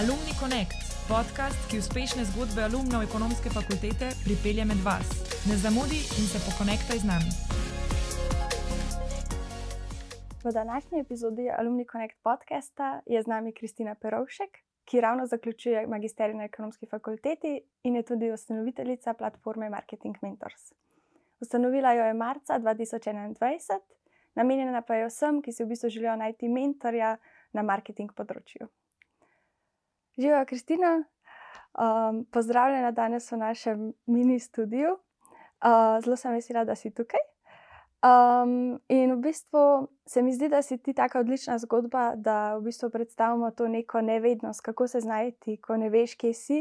Alumni Connect, podcast, ki uspešne zgodbe alumnov ekonomske fakultete pripelje med vas. Ne zamudi in se pokonektaj z nami. V današnji epizodi Alumni Connect podcasta je z nami Kristina Perovšek, ki ravno zaključuje magisterij na ekonomski fakulteti in je tudi ustanoviteljica platforme Marketing Mentors. Ustanovila jo je marca 2021, namenjena pa je vsem, ki si v bistvu želijo najti mentorja na marketing področju. Živijo, Kristina, um, pozdravljena danes v našem mini studiu. Uh, zelo sem vesela, da si tukaj. Um, in v bistvu se mi zdi, da si ti tako odlična zgodba, da v bistvu predstavimo to neko nevednost, kako se znajti, ko ne veš, kje si,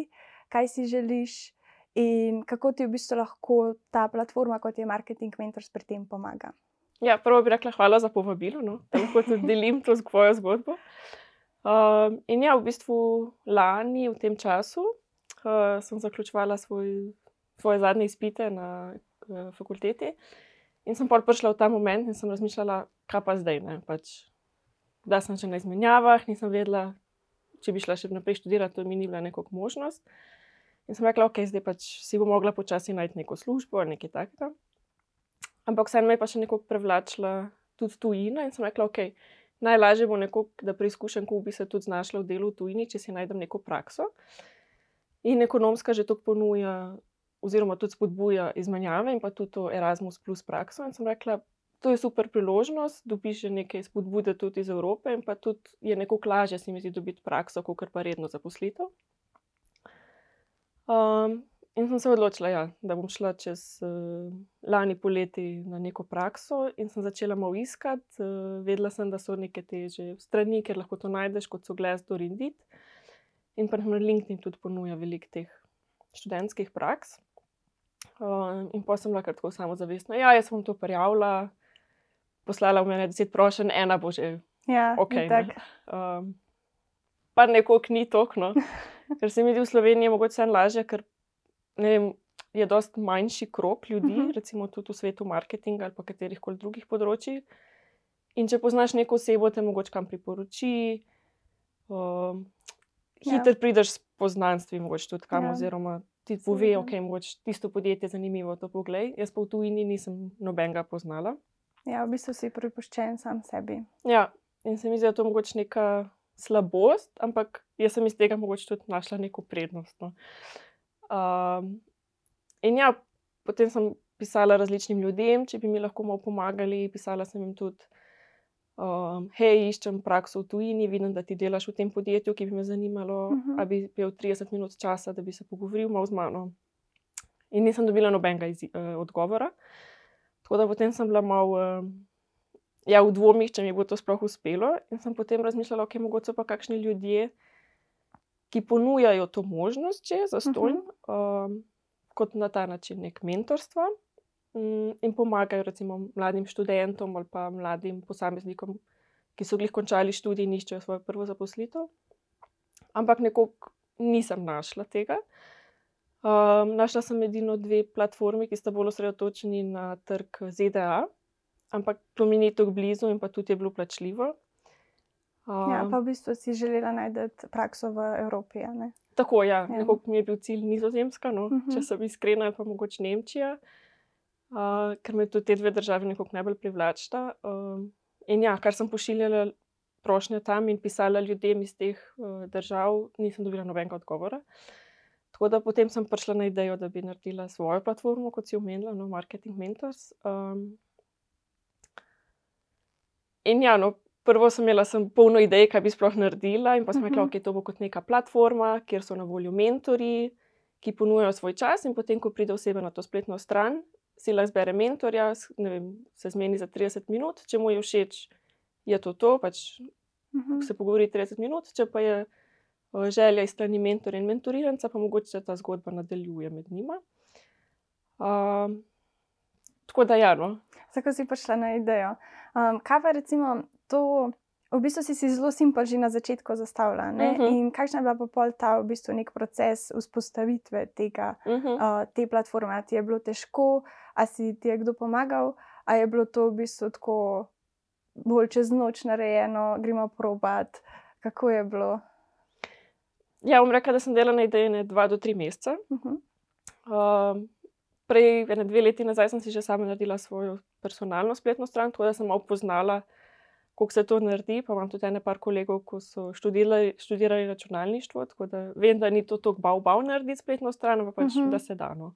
kaj si želiš in kako ti v bistvu lahko ta platforma, kot je Marketing Mentors, pri tem pomaga. Ja, prvo bi rekla hvala za povabilo, no, da lahko tudi delim to svojo zgodbo. Um, in ja, v bistvu lani, v tem času, uh, sem zaključovala svoj, svoje zadnje izpite na uh, fakulteti. In sem pa prišla v ta moment in sem razmišljala, kaj pa zdaj. Pač, da sem že na izmenjavah, nisem vedela, če bi šla še naprej študirati, to mi ni bila neka možnost. In sem rekla, ok, zdaj pač si bo mogla počasi najti neko službo ali nekaj takega. Ampak vseeno me je pa še nekako privlačila tudi tujina in sem rekla, ok najlažje bo nekako, da preizkušam, kako bi se tudi znašla v delu v tujini, če si najdem neko prakso. In ekonomska že to ponuja, oziroma tudi spodbuja izmenjave in pa tudi to Erasmus plus prakso. In sem rekla, to je super priložnost, dobiš že nekaj spodbude tudi iz Evrope in pa tudi je nekako lažje, se mi zdi, dobiti prakso, kot pa redno zaposlitev. Um, In sem se odločila, ja, da bom šla čez uh, lani poleti na neko prakso in sem začela malo iskati. Uh, vedela sem, da so neke teže strani, ker lahko to najdeš, kot so Glassdoor in Dit. In pa na LinkedIn tudi ponuja veliko teh študentskih praks. Uh, in pa sem bila kar tako samozavestna. Ja, jaz sem to prijavila, poslala v mene deset prošen, ena bo že. Ja, okay, tak. Um, pa neko ni tokno. Ker se mi zdi v Sloveniji mogoče lažje, ker vem, je precej manjši krok ljudi, uh mhm. -huh. recimo tudi v svetu marketinga ali pa katerih koli drugih področjih. In če poznaš neko osebo, te mogoče kam priporoči, um, hitro ja. prideš s poznanstvi, mogoče tudi kam, ja. oziroma ti pove, da okay, je tisto podjetje zanimivo, to poglej. Jaz pa v tujini nisem nobenega poznala. Ja, v bistvu si pripuščen sam sebi. Ja, in se mi zdi, da je to mogoče neka slabost, ampak jaz sem iz tega mogoče tudi našla neko prednost. No. Um, in ja, potem sem pisala različnim ljudem, če bi mi lahko malo pomagali. Pisala sem jim tudi, um, hej, iščem prakso v tujini, vidim, da ti delaš v tem podjetju, ki bi me zanimalo, uh -huh. ali bi imel 30 minut časa, da bi se pogovoril malo z mano. In nisem dobila nobenega uh, odgovora. Tako da potem sem bila malo uh, ja, v dvomih, če mi bo to sploh uspelo. In sem potem razmišljala, ok, mogoče pa kakšni ljudje ki ponujajo to možnost, če je zastojno, uh -huh. um, kot na ta način nek mentorstvo um, in pomagajo recimo mladim študentom ali pa mladim posameznikom, ki so jih končali študij in iščejo svojo prvo zaposlitev. Ampak nekako nisem našla tega. Um, našla sem edino dve platformi, ki sta bolj osredotočeni na trg ZDA, ampak to mi ni tako blizu in pa tudi je bilo plačljivo. Um, ja, pa v bistvu si želela najti prakso v Evropi. Tako, ja, ja. nekako mi je bil cilj Nizozemska, no, uh -huh. če sem iskrena, pa mogoče Nemčija, uh, ker me tudi te dve države nekako najbolj privlačita. Um, in ja, kar sem pošiljala prošnje tam in pisala ljudem iz teh uh, držav, nisem dobila nobenega odgovora. Tako da potem sem prišla na idejo, da bi naredila svojo platformo, kot si omenila, no, Marketing Mentors. Um, in ja, no, prvo sem imela sem polno idej, kaj bi sploh naredila, in pa sem rekla, da mhm. okay, to bo kot neka platforma, kjer so na voljo mentori, ki ponujajo svoj čas. In potem, ko pride oseba na to spletno stran, si lahko zbere mentorja, vem, se zmeni za 30 minut, če mu je všeč, je to to, pač uhum. se pogovori 30 minut, če pa je želja iz strani mentorja in mentoriranca, pa mogoče ta zgodba nadaljuje med njima. Um, tako da, ja. No. Tako si prišla na idejo. Um, kaj pa recimo to, v bistvu si si zelo simpel že na začetku zastavljala. Uh mhm. -huh. In kakšna je bila pa pol ta v bistvu nek proces vzpostavitve tega, uh -huh. uh, te platforme? A ti je bilo težko, a si ti je kdo pomagal, a je bilo to v bistvu tako bolj čez noč narejeno, gremo probat, kako je bilo. Ja, bom rekel, da sem delala na ideji ne dva do tri mesece. Uh -huh. Um, prej, ene dve leti nazaj, sem si že sama naredila svojo personalno spletno stran, tako da sem malo poznala, kako se to naredi. Pa imam tudi ene par kolegov, ki so študirali, študirali računalništvo, tako da vem, da ni to tako bav narediti spletno stran, ampak pač, uh Mhm. -huh. da se da. No.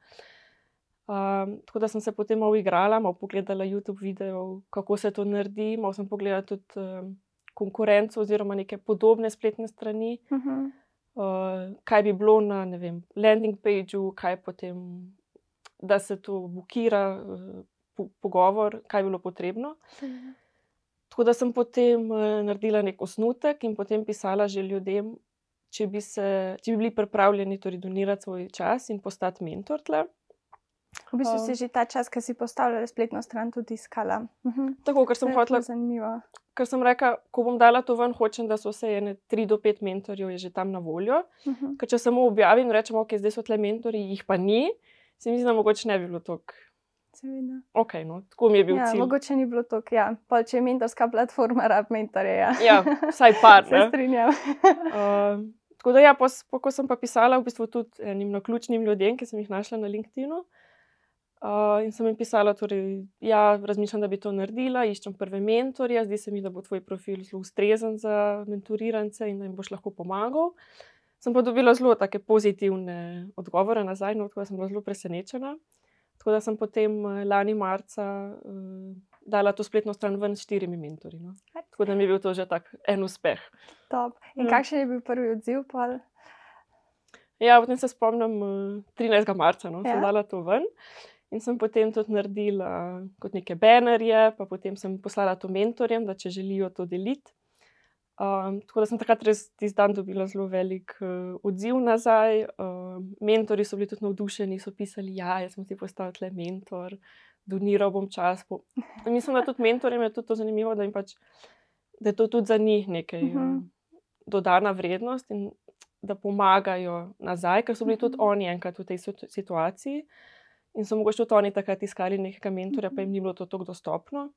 Um, tako da sem se potem malo igrala, malo pogledala YouTube video, kako se to naredi, malo sem pogledala tudi um, konkurenco oziroma neke podobne spletne strani Uh -huh. uh, kaj bi bilo na vem, landing pageu, kaj potem, da se to bukira, uh, po, pogovor, kaj bi bilo potrebno. Tako da sem potem uh, naredila nek osnutek in potem pisala že ljudem, če bi, se, če bi bili pripravljeni torej donirati svoj čas in postati mentor tle. V bistvu Um, si že ta čas, ki si postavljala spletno stran, tudi iskala. -huh. Tako, ker sem hotela, Zanimivo. ker sem rekla, ko bom dala to ven, hočem, da so vse ene tri do pet mentorjev je že tam na voljo. -huh. Ker če samo objavim in rečem, ok, zdaj so tle mentori, jih pa ni, se mi zdi, da mogoče ne bi bilo tako. Seveda. Ok, no, tako mi je bil Ja, cilj. mogoče ni bilo tako. Ja. Pol, če je mentorska platforma, rab mentorje. Ja. Ja, vsaj par. Se strinjam. Uh, tako da, ja, po, po, ko sem pa pisala v bistvu tudi enim naključnim ljudem, ki sem jih našla na LinkedIn-u. Uh, in sem jim pisala, torej, ja, razmišljam, da bi to naredila, iščem prve mentorje, zdi se mi, da bo tvoj profil zelo ustrezen za mentorirance in da jim boš lahko pomagal. Sem pa dobila zelo pozitivne odgovore nazaj, no, tako da sem bila zelo presenečena. Tako da sem potem eh, lani marca uh, dala to spletno stran ven s štirimi mentorji. No. Tako da mi je bil to že tak en uspeh. Top. In Ja. kakšen je bil prvi odziv? Pol? Ja, potem se spomnim uh, 13. marca, no. Ja. sem dala to ven. In sem potem tudi naredila kot neke banerje, pa potem sem poslala to mentorjem, da če želijo to deliti. Um, tako da sem takrat res tisti dan dobila zelo velik uh, odziv nazaj. Um, mentori so bili tudi navdušeni, so pisali, da ja, sem ti postal tle mentor, doniral bom čas. Po... Mislim, da tudi mentorjem je tudi to zanimivo, da, pač, da je to tudi za njih nekaj uh. -huh. dodana vrednost in da pomagajo nazaj, ker so bili tudi Mhm. oni enkrat v tej situ- situaciji. In so mogoče tudi oni takrat iskali nekega mentorja, pa jim ni bilo to tako dostopno.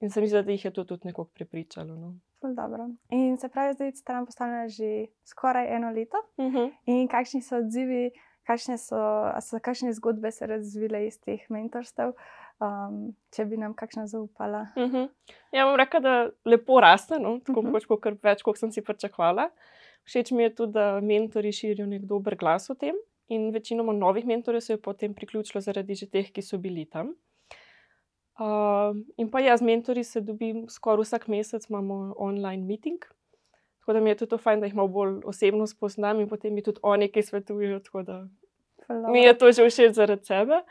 In se mi zdi, da jih je to tudi nekako prepričalo. No. Dobro. In se pravi, zdaj je stran postavljena že skoraj eno leto. Uh -huh. In kakšni so odzivi, kakšne so, so kakšne zgodbe se razvile iz teh mentorstev, um, če bi nam kakšna zaupala. Uh -huh. Ja, bom rekla, da lepo raste, no? tako uh Mhm. -huh. kot več, kot sem si pričakovala. Všeč mi je tudi, da mentori širijo nek dober glas o tem. In večinoma novih mentorjev se je potem priključilo zaradi že teh, ki so bili tam. Uh, in pa jaz z mentori se dobim skoraj vsak mesec, imamo online meeting. Tako da mi je tudi to fajn, da jih malo bolj osebno spoznam in potem mi tudi oni, ki svetujejo. Mi je to že všeč zaradi sebe.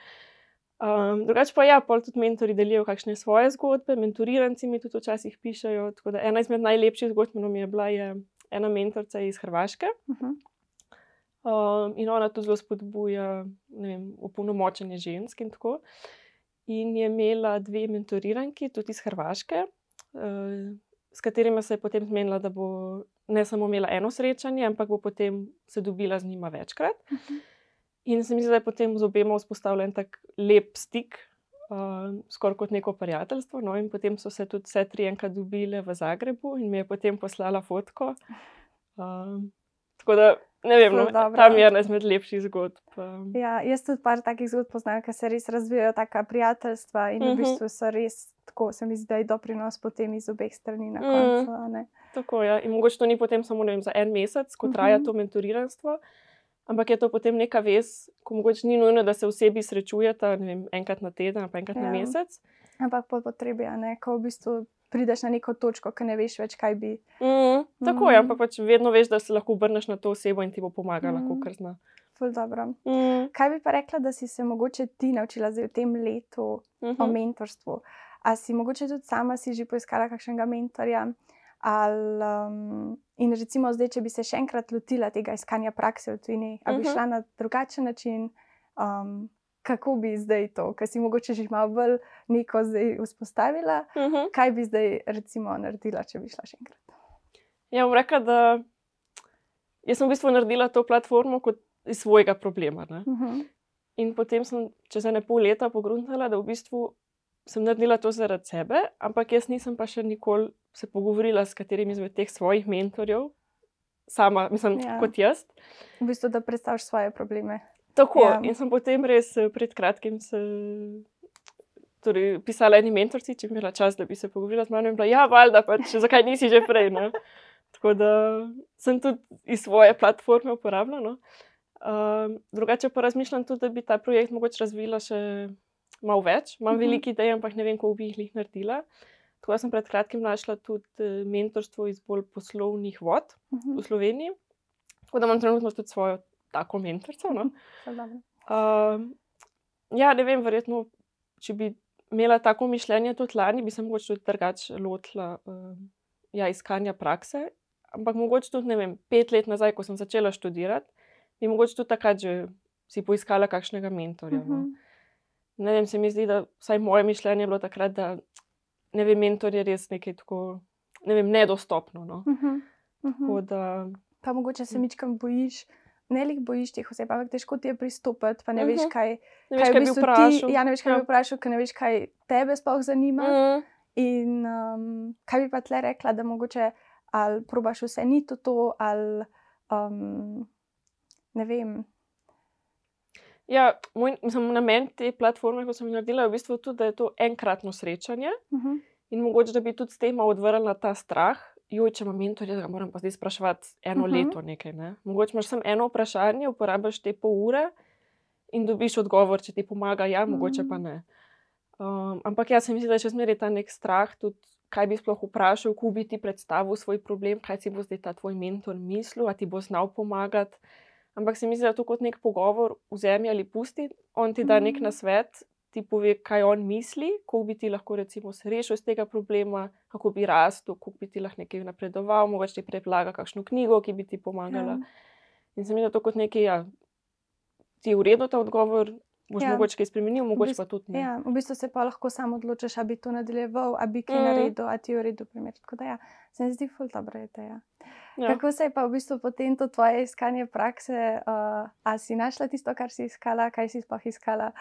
Um, drugače pa ja, pol tudi mentori delijo kakšne svoje zgodbe, mentoriranci mi tudi včasih pišajo. Tako da ena izmed najlepših zgodb mi je bila je ena mentorica iz Hrvaške. Uh -huh. Um, in ona tudi zelo spodbuja vem, opolnomočenje žensk in tako. In je imela dve mentoriranki, tudi iz Hrvaške, uh, s katerima se je potem zmenila, da bo ne samo imela eno srečanje, ampak bo potem se dobila z njima večkrat. In se mi zdi, da je potem z obema vzpostavljen tak lep stik, uh, skoraj kot neko prijateljstvo. No, in potem so se tudi vse tri enkrat dobile v Zagrebu in mi je potem poslala fotko. Um, tako da ne vem, no, tam je ena izmed lepših zgodb. Ja, jaz tudi par takih zgodb poznam, ker se res razvijajo taka prijateljstva in uh -huh. v Mhm. bistvu so res tako, se mi zdi, da je doprinos potem iz obeh strani na Mm. koncu. a ne. Tako je. Ja. In mogoče to ni potem samo vem, za en mesec, ko traja Mhm. to mentoriranstvo, ampak je to potem neka vez, ko mogoče ni nujno, da se osebi srečujeta vem, enkrat na teden pa enkrat ja. na mesec. Ampak po potrebi, a ne, ko v bistvu prideš na neko točko, ki ne veš več, kaj bi. Mm, tako je, Mhm. ampak pač vedno veš, da se lahko obrneš na to osebo in ti bo pomagala, Mhm. mm. kar zna. Mm, Kaj bi pa rekla, da si se mogoče ti naučila v tem letu mm o -hmm. mentorstvu? A si mogoče tudi sama si že poiskala kakšnega mentorja? Ali, um, in recimo zdaj, če bi se še enkrat lotila tega iskanja prakse v tujini, ali bi Mhm. šla na drugačen način, um, kako bi zdaj to, ker si mogoče že malo bolj neko zdaj vzpostavila, Mm -hmm. kaj bi zdaj recimo naredila, če bi šla še enkrat? Ja, bom rekla, da jaz sem v bistvu naredila to platformo kot iz svojega problema. Ne? Uh -huh. In potem sem čez ene pol leta pogruntala, da v bistvu sem naredila to zaradi sebe, ampak jaz nisem pa še nikoli se pogovorila s katerim izmed teh svojih mentorjev, sama, mislim, ja. kot jaz. V bistvu, da predstaviš svoje probleme. Tako, Ja. in sem potem res eh, pred kratkim se, torej, pisala eni mentorci, če bi imela čas, da bi se pogovorila z mano in bila, ja, valjda, pač, zakaj nisi že prej. Ne? Tako da sem tudi iz svoje platforme uporabljala. No? Um, drugače pa razmišljam tudi, da bi ta projekt mogoče razvila še malo več. Imam Mhm. uh -huh. veliko idej, ampak ne vem, kako bi jih lih naredila. Tako da sem pred kratkim našla tudi eh, mentorstvo iz bolj poslovnih vod Mhm, v Sloveniji. Tako da imam trenutno tudi svojo tako mentorico. No? Um, ja, ne vem, verjetno, če bi imela tako mišljenje tudi lani, bi se mogoče tudi drugače lotila um, ja, iskanja prakse. Ampak mogoče tudi, ne vem, pet let nazaj, ko sem začela študirati, bi mogoče tudi takrat že si poiskala kakšnega mentorja. No. Mhm. Ne vem, se mi zdi, da vsaj moje mišljenje je bilo takrat, da ne vem, mentor je res nekaj tako, ne vem, nedostopno. No. Mhm, mhm. Tako da, Pa mogoče se mičkam bojiš, ne lih bojiš teh oseb, ampak težko ti je pristopiti, pa ne veš, Mhm. kaj, ne veš, v kaj bi bistvu. Ti, ja, ne veš, kaj Ja. bi vprašal, ker ne veš, kaj tebe sploh zanima. Mm. In um, kaj bi pa tle rekla, da mogoče ali probaš vse ni to, to ali um, ne vem. Ja, moj mislim, namen te platforme, ko sem jo naredila, je v bistvu tudi, da je to enkratno srečanje Uh -huh. in mogoče, da bi tudi s tem odvrnila ta strah. Joj, če imam mentorja, da ga moram pa zdaj spraševati eno uh Mhm. -huh. leto nekaj. Ne? Mogoče imaš samo eno vprašanje, uporabiš te pol ure in dobiš odgovor, če ti pomaga, ja, mogoče pa Mhm. ne. Um, ampak jaz se mi zdi, da je še zmeraj ta nek strah, tudi kaj bi sploh vprašal, kako bi ti predstavil svoj problem, kaj si bo zdaj ta tvoj mentor mislil, a ti bo znal pomagati. Ampak se mi zdi, da je to kot nek pogovor, vzemi ali pusti. On ti da nek Mhm. nasvet, ti pove, kaj on misli, kako bi ti lahko recimo se rešil iz tega problema, kako bi rastel, kako bi ti lahko nekaj napredoval, mogoče ti predlaga kakšno knjigo, ki bi ti pomagala. Ja. In se mi zdi, da je to kot nekaj, ja, ti je v redu ta odgovor, boš Ja. mogoče kaj spremenil, mogoče bistvu- pa tudi ne. Ja, v bistvu se pa lahko samo odločiš, ali bi to nadaljeval, ali bi kaj Mm. naredil, ali ti je v redu primer. Tako da ja, se mi zdi ful dobro je to. Ja. Ja. Kako se je pa v bistvu potem to tvoje iskanje prakse, uh, a si našla tisto, kar si iskala, kaj si sploh iskala?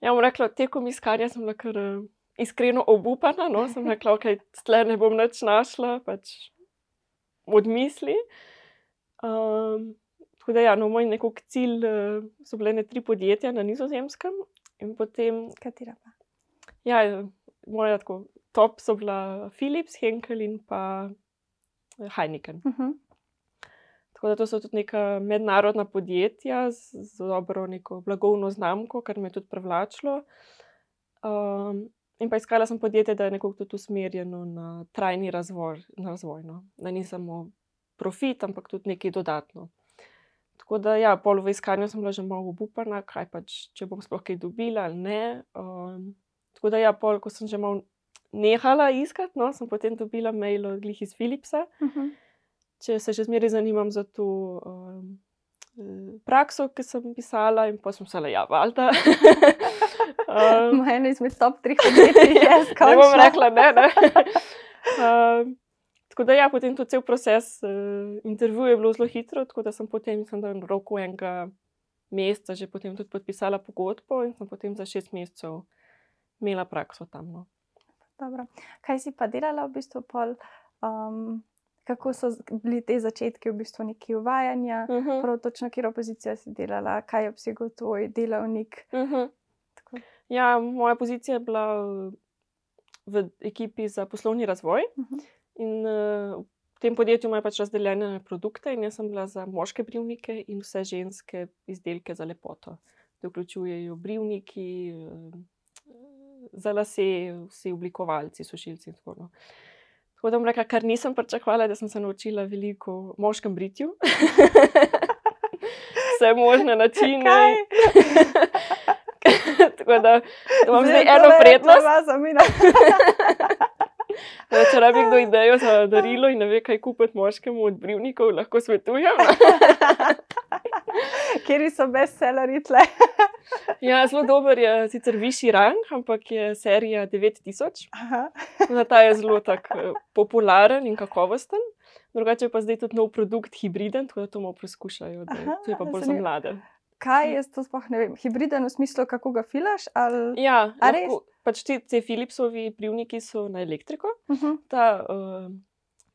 Ja, bom rekla, tekom iskanja sem bila kar uh, iskreno obupana. No? Sem rekla, da tle ne bom več našla, pač od misli. Um, tako da, ja, no, moj nekak cilj uh, so bile ne tri podjetja na nizozemskem. In potem, Katera pa? ja, moja tako top so bila Philips, Henkel in pa eh, Heineken. Uh -huh. Tako da to so tudi neka mednarodna podjetja z, z dobro neko blagovno znamko, kar me je tudi privlačilo. Um, in pa iskala sem podjetje, da je nekako tudi usmerjeno na trajni razvoj, na razvoj no. da ni samo profit, ampak tudi nekaj dodatno. Tako da, ja, pol v iskanju sem bila že malo obupana, kaj pač, če bom sploh kaj dobila ali ne. Um, tako da, ja, pol, ko sem že malo nehala iskati, no, sem potem dobila mail od Glih iz Philipsa, Uh -huh. Če se še zmeraj zanimam za to um, eh, prakso, ki sem pisala, in pa sem se le, ja, valjda. um, Moja ena izmed top treh podjetij je ne bom rekla, ne. ne. um, tako da, ja, potem tudi cel proces uh, intervjuja je bilo zelo hitro, tako da sem potem, mislim, da v roku enega meseca že potem tudi podpisala pogodbo in sem potem za šest mesecev imela prakso tam. No. Dobro. Kaj si pa delala v bistvu pol? Um, kako so bili te začetki v bistvu neki uvajanja? Uh -huh. Prav točno, kjer opozicijo si delala, kaj je obsegal tvoj delavnik. Uh -huh. Tako. Ja, moja pozicija je bila eh, v ekipi za poslovni razvoj. Mhm. In uh, v tem podjetju imajo pač razdeljene produkte, in jaz sem bila za moške brivnike in vse ženske izdelke za lepoto. To vključujejo brivniki, uh, za lase, vsi oblikovalci, sušilci in tako naprej. Tako da bom rekla, kar nisem pričakovala, da sem se naučila veliko o moškem britju. Vse možne načine. Tako da imam zdaj Zdaj, eno prednost. Da, če rabi kdo idejo za darilo in ne ve, kaj kupiti moškemu od brivnikov, lahko svetujem. Kjer so bestsellerji tle? Ja, zelo dober je sicer višji rang, ampak je serija 9000. Aha. Na ta je zelo tak eh, popularen in kakovosten. Drugače pa zdaj tudi nov produkt, hibriden, tako da to malo preskušajo. Da, Aha, to je pa bolj za mlade. Kaj jaz to sploh ne vem? Hibriden v smislu, kako ga filaš? Ali... Ja, lahko, pač ti, ti Philipsovi brivniki so na elektriko. Uh -huh. Ta uh,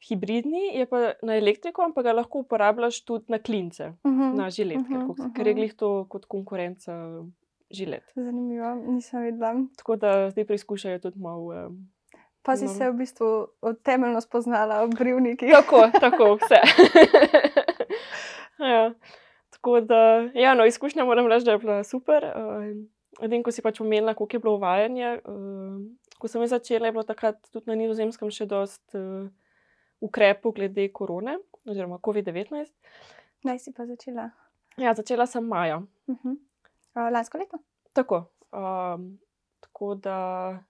hibridni, je pa na elektriko, ampak ga lahko uporabljaš tudi na klince, Uh -huh. na žiletke, mhm, uh -huh. ker je mhm. glih to kot konkurenca žilet. Zanimivo, nisem vedela. Tako da zdaj preizkušajo tudi malo. Um, Pa si No. se v bistvu temeljno spoznala v brivnikih. tako, tako, vse. ja. Tako da, ja, no, izkušnja moram reči, da je bila super. Uh, Edin, ko si pač omenila, koliko je bilo uvajanje. Uh, ko sem začela, je bilo takrat tudi na Nizozemskem še dost uh, ukrepov glede korone, oziroma COVID-19. Naj si pa začela. Ja, začela sem maja. Uh -huh. uh, lansko leto. Tako. Um, tako da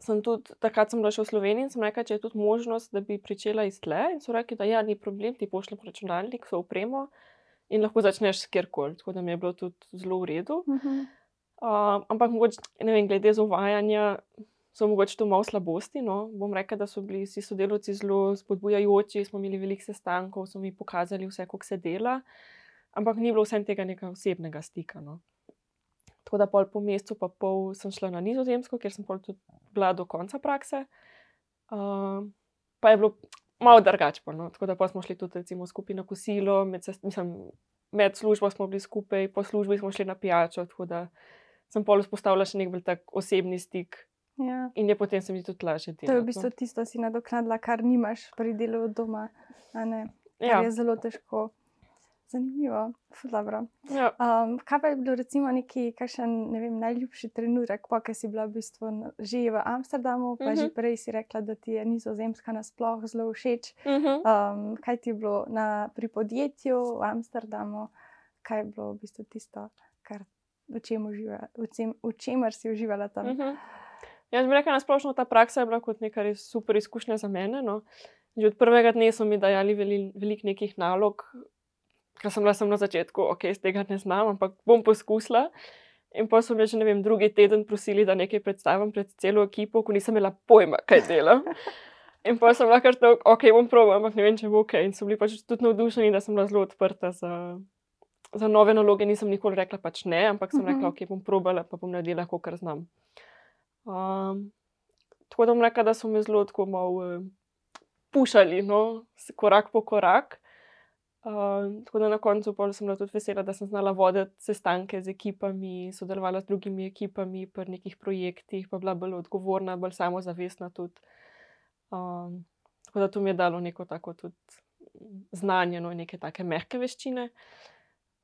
sem tudi takrat sem bila še v Sloveniji in sem rekla, če je tudi možnost, da bi pričela iz tle. In so rekli, da ja, ni problem, ti pošljem računalnik, so upremo in lahko začneš kjerkoli. Tako da mi je bilo tudi zelo v redu. Uh -huh. Uh, ampak mogoče, ne vem, glede zavajanja, so mogoče to malo slabosti. No. Bom rekla, da so bili vsi sodelavci zelo spodbujajoči, smo imeli veliko sestankov, so mi pokazali vse, kako se dela, ampak ni bilo vsem tega nekega osebnega stika. No. Tako da pol po mesecu, pa pol sem šla na Nizozemsko, kjer sem pol tudi bila do konca prakse. Uh, pa je bilo malo drugače. No. Tako da smo šli tudi recimo, skupaj na kosilo, med, mislim, med službo smo bili skupaj, po službi smo šli na pijačo. Tako da sem pol vzpostavila še nek bolj tak osebni stik Ja. in je potem se mi tudi lažje delati. To je v no. bistvu tisto, si nadoknadila, kar nimaš pri delu od doma. Kar Ja, je zelo težko. Zanimivo, dobro. ja. Um, kaj pa je bilo, recimo, neki kakšen, ne vem, najljubši trenutek, pa ki si bila v bistvu že v Amsterdamu, pa uh -huh. že Mhm. prej si rekla, da ti je nizozemska nasploh zelo všeč. Mhm. Um, kaj ti je bilo na, pri podjetju v Amsterdamu, kaj je bilo v bistvu tisto, kar, v, čem uživa, v, čem, v čemer si uživala tam? Uh Mhm. Jaz bi rekla, nasplošno ta praksa je bila kot neka res super izkušnja za mene. No. Že od prvega dne so mi dajali veli, veliko nekih nalog, ker sem bila sem na začetku, ok, iz tega ne znam, ampak bom poskusila. In pa so me že, ne vem, drugi teden prosili, da nekaj predstavim pred celo ekipo, ko nisem imela pojma, kaj delam. In pa sem lahko rekel, ok, bom proval, ampak ne vem, če bo ok. In so bili pač tudi navdušeni, da sem bila zelo odprta za, za nove naloge. Nisem nikoli rekla pač ne, ampak sem rekla, Mhm. ok, bom probala, pa bom naredila, kar znam. Um, tako da bom rekla, da so me zelo tako malo uh, pušali, no, korak po korak. Uh, tako da na koncu sem bila tudi vesela, da sem znala voditi sestanke z ekipami, sodelovala s drugimi ekipami pri nekih projektih, pa bila bolj odgovorna, bolj samozavestna tudi. Um, tako da to mi je dalo neko tako tudi znanje, no, neke take mehke veščine.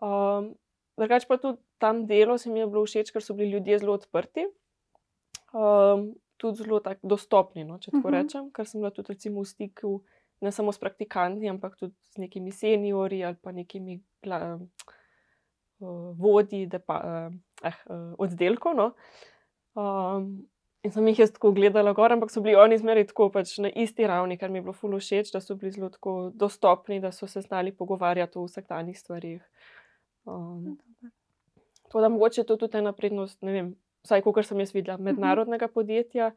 Um, Drugač pa tudi tam delo se mi je bilo všeč, ker so bili ljudje zelo odprti um, tudi zelo tak dostopni, no, če tako uh Mhm. -huh. rečem, ker sem bila tudi recimo v stiku ne samo s praktikanti, ampak tudi s nekimi seniori ali pa nekimi uh, vodji depa, uh, eh, uh, oddelkov. No. Um, in sem jih jaz tako gledala gor, ampak so bili oni zmeraj tako pač na isti ravni, kar mi je bilo fulo všeč, da so bili zelo tako dostopni, da so se znali pogovarjati o vsakdanjih stvarih. Um, Tako da mogoče to tudi ena prednost, ne vem, vsaj kot sem jaz videla, mednarodnega podjetja.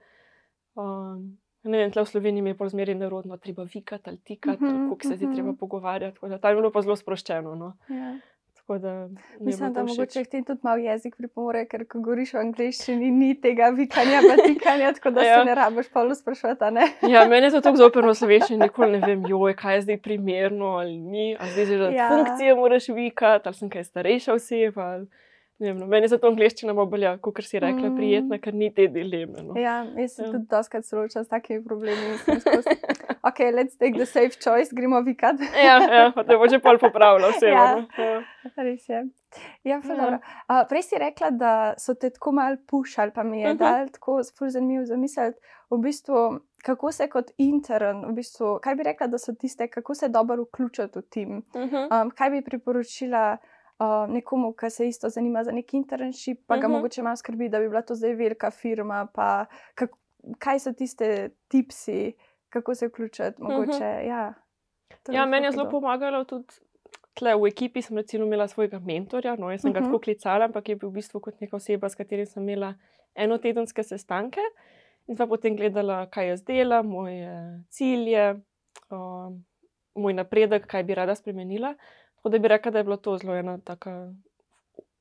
Um, ne vem, tle v Sloveniji je pozmeraj nerodno, treba vikati ali tikati, Mhm, ali kako se zdaj mhm. treba pogovarjati. Da tam je bilo pa zelo sproščeno. No. Ja. Tako da Mislim, da mogoče tem tudi malo jezik pripomore, ker ko govoriš v angleščini, ni tega vikanja, pa tikanja, tako da ja. Se ne rabiš pa sprašovati. Ja, meni je to tako zoprno slovenščino, nikoli ne vem, joj, kaj je zdaj primerno ali ni. Ali zdaj že Ja. funkcije moraš vikati, ali sem kaj starejša oseba. Ali, vem, no, meni je zato angliščina malo bolj, kot si rekla, Mm. prijetna, ker ni te dileme. No. Ja, jaz se Ja. tudi doskrat soočam s takimi problemi. Ok, let's take the safe choice, gremo vikat. Ja, ja, te bo že pol popravila vse. Ja. Ja. Ja. Res je. Ja, Ja. Uh, prej si rekla, da so te tako malo pušali, pa mi je uh Mhm. -huh. dal tako zanimivo zamisliti, v bistvu, kako se kot intern, v bistvu, kaj bi rekla, da so tiste, kako se dobro vključiti v tim. Mhm. Um, kaj bi priporočila uh, nekomu, ki se isto zanima za neki internship, pa ga uh Mhm. -huh. mogoče malo skrbi, da bi bila to zdaj velika firma. Pa, kak, kaj so tiste tipsi, kako se vključiti? Mogoče, uh -huh. ja, Ja, meni je zelo pomagalo tudi. Tle v ekipi sem recimo imela svojega mentorja, no, jaz sem ga Mhm. tako klicala, ampak je bil v bistvu kot neka oseba, s katerim sem imela enotedenske sestanke in sva potem gledala, kaj jaz delam, moje cilje, um, moj napredek, kaj bi rada spremenila. Tako da bi rekla, da je bilo to zelo ena taka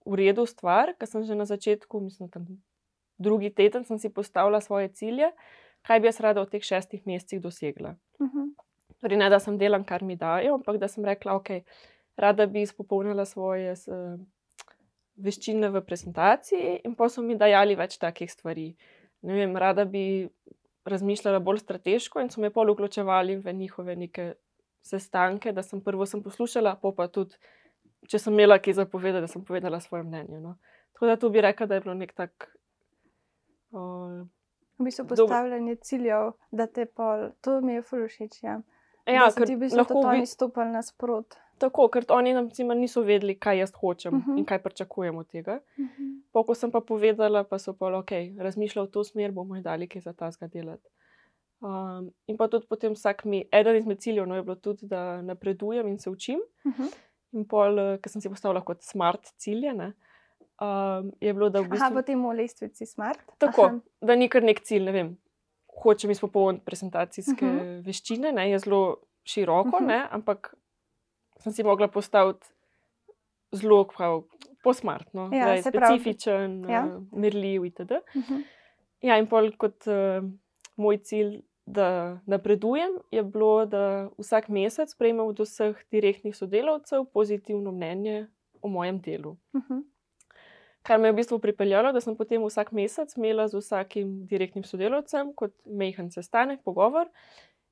v redu stvar, ker sem že na začetku, mislim, tam drugi teden sem si postavila svoje cilje, kaj bi jaz rada v teh šestih mesecih dosegla. Uh -huh. Torej, ne da sem delam, kar mi dajo, ampak da sem rekla, ok, rada bi izpopolnila svoje s, veščine v prezentaciji, in pa so mi dajali več takih stvari. Ne vem, rada bi razmišljala bolj strateško, in so me pol vključevali v njihove neke sestanke, da sem prvo sem poslušala, pa pa tudi, če sem imela kaj zapovedati, da sem povedala svoje mnenje. No. Tako da tu bi rekla, da je bilo nek tak. Uh, V bistvu postavljanje ciljev, da te pol, to mi je všeč. Ja. ja, da so ti v bistvu lahko vi- stopili nasprot. Tako, ker oni nam recimo niso vedeli, kaj jaz hočem uh Mhm. -huh. in kaj pričakujem od tega. Pa, ko sem pa povedala, pa so pa ok, razmišljali v to smer, bomo jih dali kaj za ta zga delati. Um, in pa tudi potem vsak mi, eden izmed ciljev no, je bilo tudi, da napredujem in se učim. Mhm. In pol, eh, ker sem si postavila kot smart cilje, ne, um, je bilo, da v bistvu. Aha, potem v lestvici smart. Tako, Aha. da ni kar nek cilj, ne vem. Hočem izpopolniti prezentacijske uh Mhm. -huh. veščine, ne, je zelo široko, uh Mhm. -huh. ne, ampak sem si mogla postaviti zelo prav, posmartno, Ja, da je specifičen, Ja. ja. merljiv itd. Mhm. Ja, in pol kot uh, moj cilj, da napredujem, je bilo, da vsak mesec prejmem od vseh direktnih sodelavcev pozitivno mnenje o mojem delu. Mhm. Kar me je v bistvu pripeljalo, da sem potem vsak mesec imela z vsakim direktnim sodelavcem kot mehen sestanek, pogovor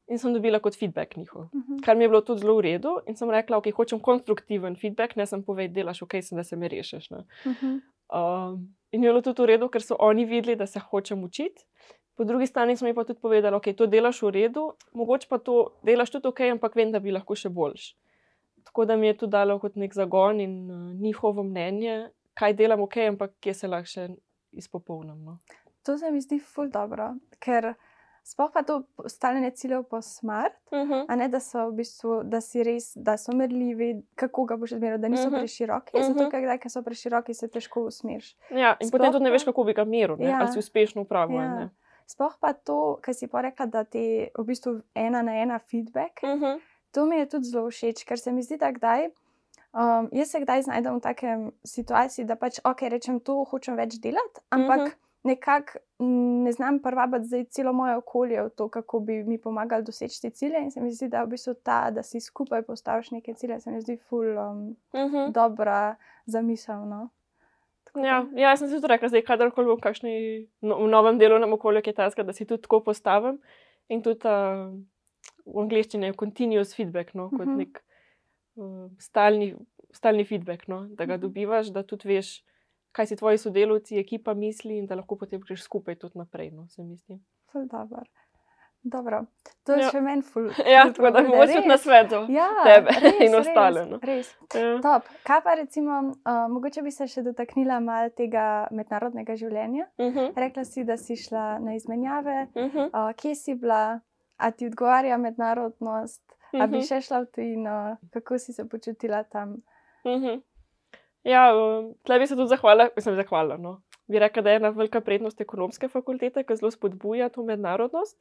in sem dobila kot feedback njihov. Mhm. Kar mi je bilo tudi zelo v redu in sem rekla, ok, hočem konstruktiven feedback, ne sem povedala, delaš ok, sem, da se me rešiš. Ne. Mhm. Um, in je bilo tudi v redu, ker so oni videli, da se hočem učiti. Po drugi strani smo mi pa tudi povedali, da okay, to delaš v redu, mogoče pa to delaš tudi ok, ampak vem, da bi lahko še boljš. Tako da mi je to dalo kot nek zagon in uh, njihovo mnenje, kaj delam ok, ampak kje se lahko še izpopolnim. No. To se mi zdi ful dobro, ker sploh pa to postavljanje ciljev po smart, Uh -huh. a ne da so v bistvu, da si res, da so merljivi, kako ga boš odmeril, da niso Mhm. preširoki. Uh -huh. Zato, Mhm. ker kdaj, ko so preširoki, se težko usmeriš. Ja, in Sploh potem tudi ne veš, kako bi ga meril, ne? Ja. ali si uspešno upravil. Ja. Ja. Sploh pa to, kar si pa rekla, da ti v bistvu ena na ena feedback. Uh -huh. To mi je tudi zelo všeč, ker se mi zdi, da kdaj. Um, jaz se kdaj znajdem v takem situaciji, da pač ok, rečem, to hočem več delati, ampak uh Mhm. -huh. nekako ne znam privabiti zdaj celo moje okolje v to, kako bi mi pomagali doseči te cilje. In se mi zdi, da v bistvu ta, da si skupaj postaviš neke cilje, se mi zdi ful um, Uh -huh. dobra zamisel. No? Ja, ja, jaz sem si tudi rekla, da kadarkoli v kakšni no, v novem delovnem okolju, ki je taska, da si tudi tako postavim. In tudi uh, v angleščini je continuous feedback, no, kot Mhm. nek uh, stalni, stalni feedback, no, da ga Mhm. dobivaš, da tudi veš, kaj si tvoji sodelavci, ekipa misli in da lahko potem greš skupaj tudi naprej. No, se mi zdi. Ful dobro. Dobro, to je Ja. še meni ful. Ja, ful tako da mogoče tudi na svetu. Ja, tebe res, in ostale, no. res. Ja. Top. Kaj pa recimo, uh, mogoče bi se še dotaknila malo tega mednarodnega življenja. Uh -huh. Rekla si, da si šla na izmenjave, Uh -huh. uh, kje si bila, a ti odgovarja mednarodnost, a bi Mhm. še šla v tujino, kako si se počutila tam. Mhm. Ja, um, tle bi se tudi zahvalila, mislim, zahvalila. No. Bi rekla, da je ena velika prednost ekonomske fakultete, ki zelo spodbuja to mednarodnost.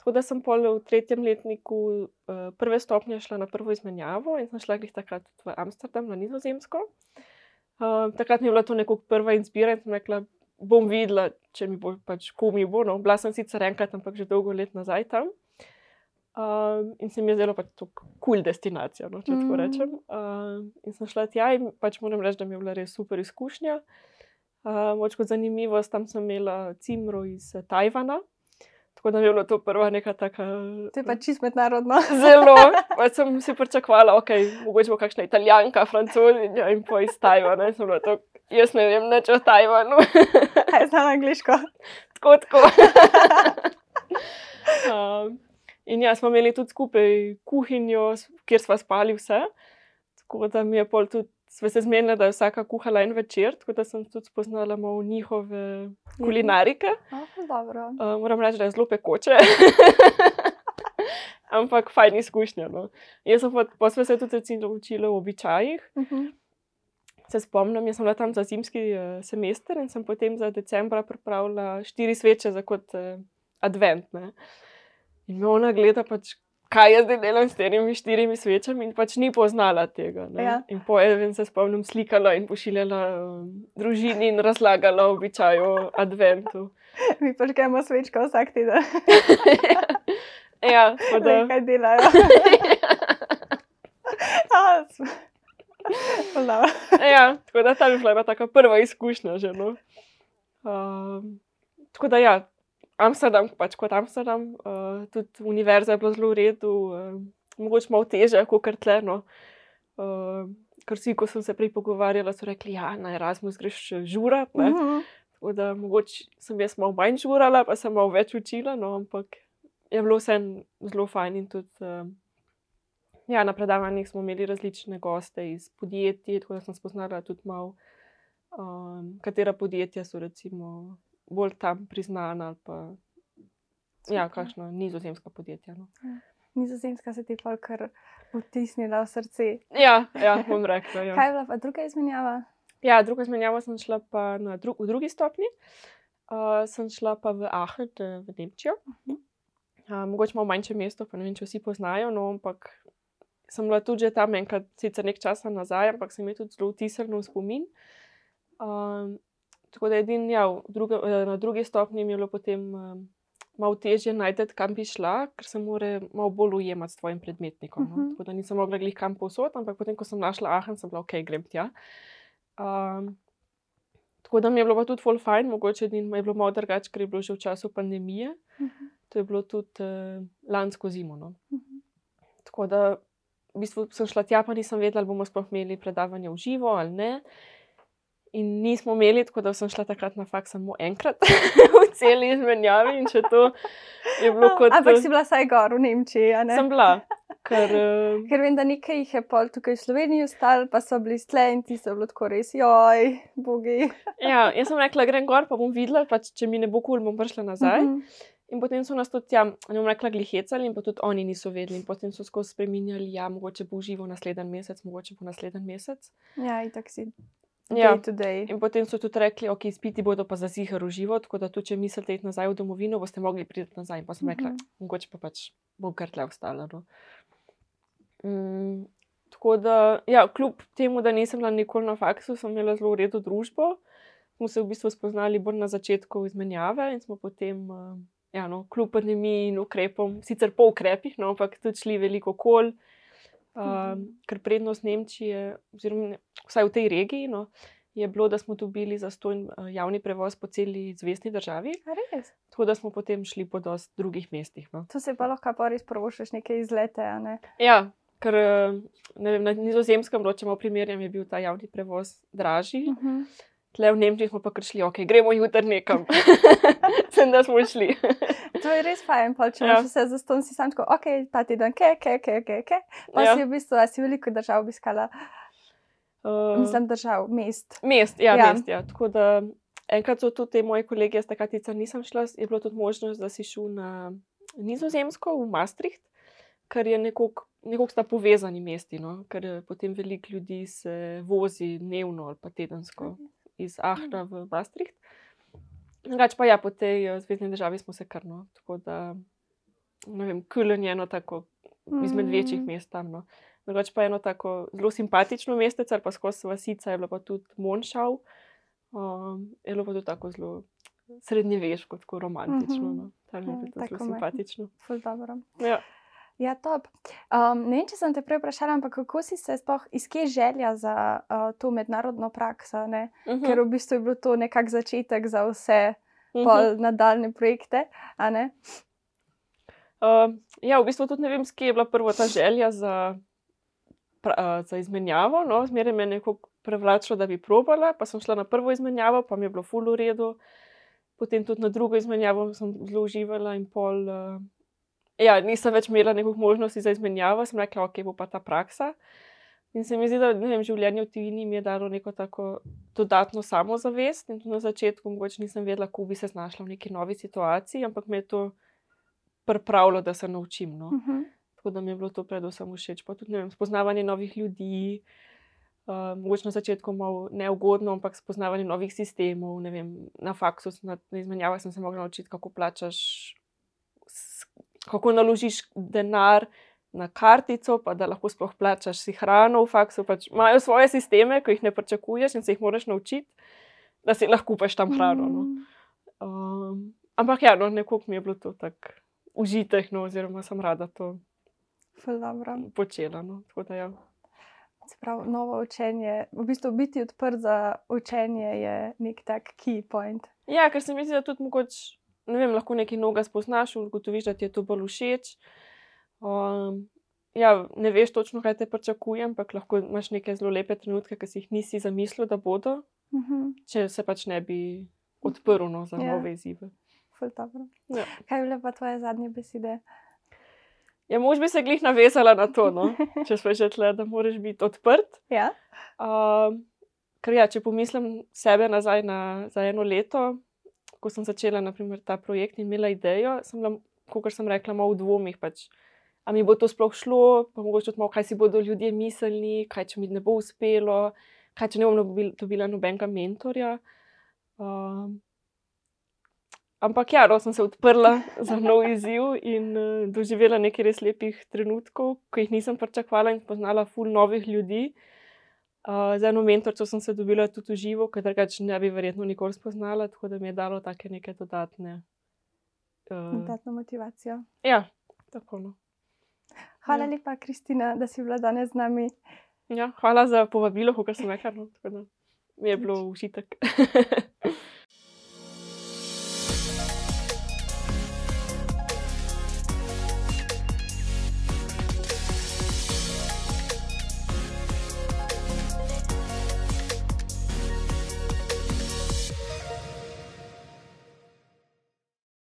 Tako da sem pol v tretjem letniku uh, prve stopnje šla na prvo izmenjavo in sem šla glih takrat v Amsterdam na Nizozemsko. Uh, takrat mi je bila to nekako prva izbira in sem rekla, bom videla, če mi bo pač, ko mi bo. No. Bila sem sicer enkrat, ampak že dolgo let nazaj tam. Um, in se mi je zdelo pač to kul cool destinacija, no, če mm. tako rečem. Um, in sem šla tja in pač moram reči, da mi je bila res super izkušnja. Uh, moč kot zanimivost, tam sem imela cimro iz eh, Tajvana, tako da je bilo to prva neka taka. To je pa čist mednarodno. Zelo, pač sem si pričakovala, ok, mogoče bo kakšna italijanka, francozinja in pa iz Tajvana. Bila to, jaz ne vem, neč o Tajvanu. Kaj znam angliško? tako, tako. um, in ja, smo imeli tudi skupaj kuhinjo, kjer smo spali vse. Tako da mi je pol tudi, smo se zmenili, da je vsaka kuhala en večer, tako da sem tudi spoznala malo njihove kulinarike. Oh, dobro. Uh, moram reči, da je zelo pekoče. Ampak fajn izkušnja. No. Jaz sem pa, pa smo se tudi recimo učili o običajih. Mhm. Se spomnim, jaz sem bila tam za zimski uh, semester in sem potem za decembra pripravila štiri sveče za kot uh, advent. Ne. In me ona gleda, pač, kaj jaz zdaj delam s temi štirimi svečami, in pač ni poznala tega. ne. Ja. In po enem se spomnim, slikala in pošiljala um, družini in razlagala običaju adventu. Mi pažgemo svečko vsak teden. Ja, tako da. Kaj delajo? Ja, tako da ta bi bila taka prva izkušnja. Že, no. um, tako da ja, Amsterdam, pač kot Amsterdam, uh, tudi univerza je bila zelo v redu, uh, mogoče malo teže, kot kar tle. No. Uh, ker vsi, ko sem se prej pogovarjala, so rekli, da ja, na Erasmus greš žurat. ne." Mhm. Tako da mogoče sem jaz malo manj žurala, pa sem malo več učila, no, ampak je bilo vse zelo fajn. In tudi um, ja, na predavanjih smo imeli različne goste iz podjetij, tako da sem spoznala tudi malo, um, katera podjetja so recimo bolj tam priznana ali pa ja, Super. kakšna nizozemska podjetja. No. Nizozemska se ti je pol kar vtisnila v srce. Ja, ja, bom rekla. Ja. Kaj je bila pa druga izmenjava? Ja, druga izmenjava sem šla pa na dru v drugi stopni. Uh, sem šla pa v Aachen, v Nemčijo. Uh, mogoče malo manjše mesto, pa ne vem, če vsi poznajo, no, ampak sem bila tudi že tam enkrat, sicer nekaj časa nazaj, ampak sem jih tudi zelo vtisnila v spomin. Um, tako da edin, ja, druge, eh, na drugi stopni mi je bilo potem um, malo težje najti, kam bi šla, ker se mora malo bolj ujemati s tvojim predmetnikom. No. Mhm. Tako da nisem mogla glih kam posod, ampak potem, ko sem našla Aachen, sem bila ok, grem tja. Um, tako da mi je bilo pa tudi full fajn, mogoče edin je bilo malo drugače, ker je bilo že v času pandemije. Mhm. To je bilo tudi uh, lansko zimo. No. Mhm. Tako da v bistvu sem šla tja, pa nisem vedela, ali bomo sploh imeli predavanje v živo ali ne. In nismo imeli, tako da sem šla takrat na faks samo enkrat v celi izmenjavi. In če to je bilo kot. Ampak si bila saj gor v Nemčiji, a ne? Sem bila, ker. Uh, Ker vem, da nekaj jih je pol tukaj v Sloveniji ostalo, pa so bili stle in ti so bilo tako res, joj, bogi. ja, jaz sem rekla, grem gor, pa bom videla, pač, če mi ne bo kul, cool, bom prišla nazaj. Mhm. In potem so nas tudi tam, ne bom rekla, glihecali, in pa tudi oni niso vedeli. In potem so skozi spremenjali, ja, mogoče bo živo naslednji mesec, mogoče bo naslednji mesec. Ja, in tako si. Ja. Day to day. In potem so tudi rekli, ok, spiti bodo pa za zihar v živo, tako da tudi če mislite iti nazaj v domovino, boste mogli priti nazaj. In pa sem rekla, Mhm. mogoče pa pač bom kar tle ostala. No. Mm, tako da, ja, kljub temu, da nisem bila nikoli na faksu, sem imela zelo v redu družbo. Smo se v bistvu spoznali bolj na začetku izmenjave in smo potem, uh, ja, no, kljub pandemiji in ukrepom, sicer po ukrepih, no, ampak tudi šli veliko kol. Um, ker prednost Nemčije, oziroma ne- vsaj v tej regiji, no, je bilo, da smo dobili zastojn uh, javni prevoz po celi zvezdni državi, res? tako da smo potem šli po dosti drugih mestih. No. To se pa lahko pa res provošaš neke izlete, ne? Ja, ker uh, ne vem, na nizozemskem, če malo primerjam, je bil ta javni prevoz dražji. Mhm. Tle v Nemčiji smo pa kar šli, ok, gremo jutri nekam. Sem da smo šli. To je res fajn, pol, če Ja. vse za ston, si sam tako, ok, ta teden, ke, ke, ke, ke, ke. Pa Ja. si v bistvu, a si veliko držav obiskala, Uh, mislim, držav, mest. Mest, ja, Ja. mest. Ja. Tako da enkrat so tudi te moje kolege, jaz takrat sicer nisem šla, je bilo tudi možnost, da si šel na Nizozemsko, v Maastricht, ker je nekako nekako sta povezani mesti, no? ker eh, potem veliko ljudi se vozi dnevno ali pa tedensko iz Ahna v Maastricht. Drugač pa ja, po tej eh, zvezdni državi smo se krno. Tako da, ne vem, Kulen je eno tako izmed večjih Mm. mest tam. No. Drugač pa eno tako zelo simpatično mestece, ali pa skozi vasica je bilo pa tudi Monšav. Um, je bilo pa tudi tako zelo srednjeveško, tako romantično. Mhm. No. Tam je Ja, bilo tako zelo majhno. simpatično. Ful dobro. Ja. Ja, top. Um, ne vem, če sem te prej vprašala, ampak kako si se sploh, iz kje je želja za uh, to mednarodno prakso? Ne? Mhm. Ker v bistvu je bil to nekak začetek za vse Mhm. pol nadaljne projekte. a ne? Uh, ja, v bistvu tudi ne vem, skje je bila prva ta želja za, pra, uh, za izmenjavo. No. Zmeraj me je nekako prevlačilo, da bi probala, pa sem šla na prvo izmenjavo, pa mi je bilo ful v redu. Potem tudi na drugo izmenjavo sem zelo uživala in pol. Uh, ja, nisem več imela nekih možnosti za izmenjavo, sem rekla, ok, bo pa ta praksa. In se mi zdi, da vem, življenje v tujini mi je dalo neko tako dodatno samozavest. In tudi na začetku mogoče nisem vedela, kako bi se znašla v neki novi situaciji, ampak me je to pripravilo, da se naučim. No. Mhm. Tako da mi je bilo to predvsem všeč. Pa tudi vem, spoznavanje novih ljudi, uh, mogoče na začetku malo neugodno, ampak spoznavanje novih sistemov. Vem, na faksu, na, na izmenjavah sem se mogla naučiti, kako plačaš, kako naložiš denar. Na kartico, pa da lahko sploh plačaš si hrano v faksu. Pač imajo svoje sisteme, ki jih ne pričakuješ in se jih moraš naučiti, da si lahko kupaš tam hrano. No. Um, ampak ja, no, nekako mi je bilo to tako užitek, no, oziroma sem rada to Ful dobro. počela. No, tako da ja. Se pravi, novo učenje, v bistvu biti odprt za učenje je nek tak key point. Ja, ker se mi zdi, da tudi mogoče, ne vem, lahko nekaj novega spoznaš, ugotoviš, da ti je to bolj všeč. Um, ja, ne veš točno, kaj te pričakuje, ampak lahko imaš neke zelo lepe trenutke, ki si jih nisi zamislil, da bodo, Mhm. če se pač ne bi odprl no, za Ja. nove izzive. Ja. Kaj bile pa tvoje zadnje besede? Ja, mož bi se glih navezala na to, no? če smo že tle, da moraš biti odprt. Ja. Um, ker ja, če pomislim sebe nazaj na, za eno leto, ko sem začela naprimer, ta projekt in imela idejo, sem bila, kot sem rekla, malo v dvomih. Pač, a mi bo to sploh šlo, pa mogoče tudi malo, kaj si bodo ljudje mislili, kaj če mi ne bo uspelo, kaj če ne bom dobil- dobila nobenega mentorja. Um, ampak ja, no, sem se odprla za nov izziv in uh, doživela nekaj res lepih trenutkov, ki jih nisem pričakovala in spoznala ful novih ljudi. Uh, za eno mentorico sem se dobila tudi v živo, ker drugače ne bi verjetno nikoli spoznala, tako da mi je dalo take neke dodatne. Uh, Dodatno motivacijo. ja, tako no. Hvala Ja. lepa, Kristina, da si bila danes z nami. Ja, hvala za povabilo, kot sem rekla. No, tako mi je bilo užitek.